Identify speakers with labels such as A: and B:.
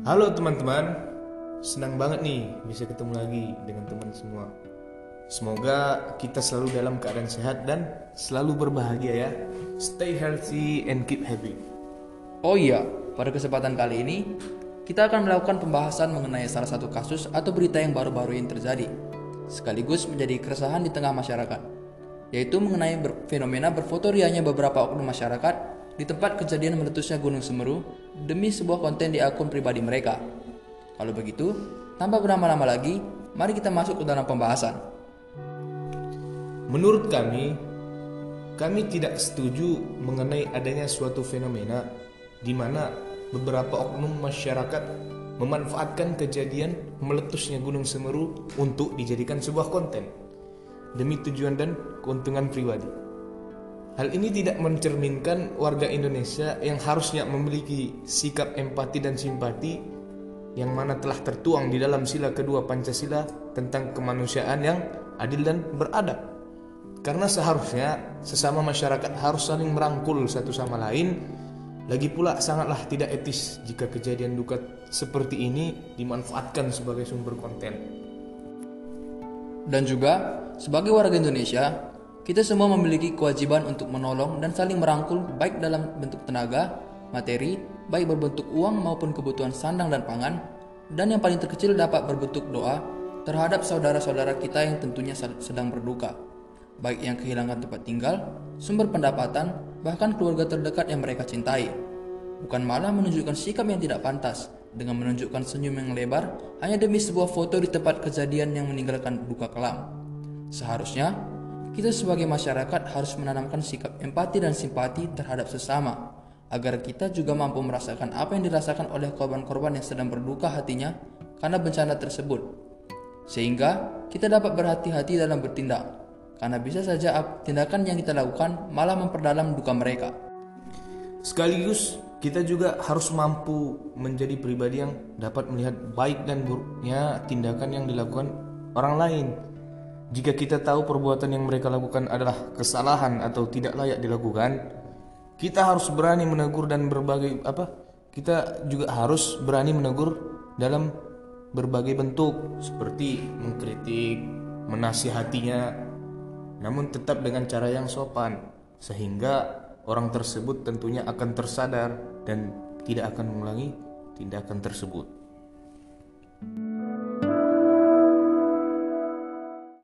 A: Halo teman-teman, senang banget nih bisa ketemu lagi dengan teman semua. Semoga kita selalu dalam keadaan sehat dan selalu berbahagia ya. Stay healthy and keep happy.
B: Oh iya, pada kesempatan kali ini kita akan melakukan pembahasan mengenai salah satu kasus atau berita yang baru-baru ini terjadi, sekaligus menjadi keresahan di tengah masyarakat, yaitu mengenai ber fenomena berfoto rianya beberapa oknum masyarakat di tempat kejadian meletusnya Gunung Semeru demi sebuah konten di akun pribadi mereka. Kalau begitu, tanpa berlama-lama lagi, mari kita masuk ke dalam pembahasan.
A: Menurut kami, kami tidak setuju mengenai adanya suatu fenomena di mana beberapa oknum masyarakat memanfaatkan kejadian meletusnya Gunung Semeru untuk dijadikan sebuah konten demi tujuan dan keuntungan pribadi. Hal ini tidak mencerminkan warga Indonesia yang harusnya memiliki sikap empati dan simpati yang mana telah tertuang di dalam sila kedua Pancasila tentang kemanusiaan yang adil dan beradab. Karena seharusnya sesama masyarakat harus saling merangkul satu sama lain. Lagi pula sangatlah tidak etis jika kejadian duka seperti ini dimanfaatkan sebagai sumber konten.
B: Dan juga sebagai warga Indonesia, kita semua memiliki kewajiban untuk menolong dan saling merangkul baik dalam bentuk tenaga, materi, baik berbentuk uang maupun kebutuhan sandang dan pangan, dan yang paling terkecil dapat berbentuk doa terhadap saudara-saudara kita yang tentunya sedang berduka, baik yang kehilangan tempat tinggal, sumber pendapatan, bahkan keluarga terdekat yang mereka cintai. Bukan malah menunjukkan sikap yang tidak pantas dengan menunjukkan senyum yang lebar hanya demi sebuah foto di tempat kejadian yang meninggalkan duka kelam. Seharusnya kita sebagai masyarakat harus menanamkan sikap empati dan simpati terhadap sesama, agar kita juga mampu merasakan apa yang dirasakan oleh korban-korban yang sedang berduka hatinya karena bencana tersebut. Sehingga kita dapat berhati-hati dalam bertindak, karena bisa saja tindakan yang kita lakukan malah memperdalam duka mereka.
A: Sekaligus kita juga harus mampu menjadi pribadi yang dapat melihat baik dan buruknya tindakan yang dilakukan orang lain jika kita tahu perbuatan yang mereka lakukan adalah kesalahan atau tidak layak dilakukan, kita harus berani menegur dan berbagai apa? Kita juga harus berani menegur dalam berbagai bentuk seperti mengkritik, menasihatinya, namun tetap dengan cara yang sopan sehingga orang tersebut tentunya akan tersadar dan tidak akan mengulangi tindakan tersebut.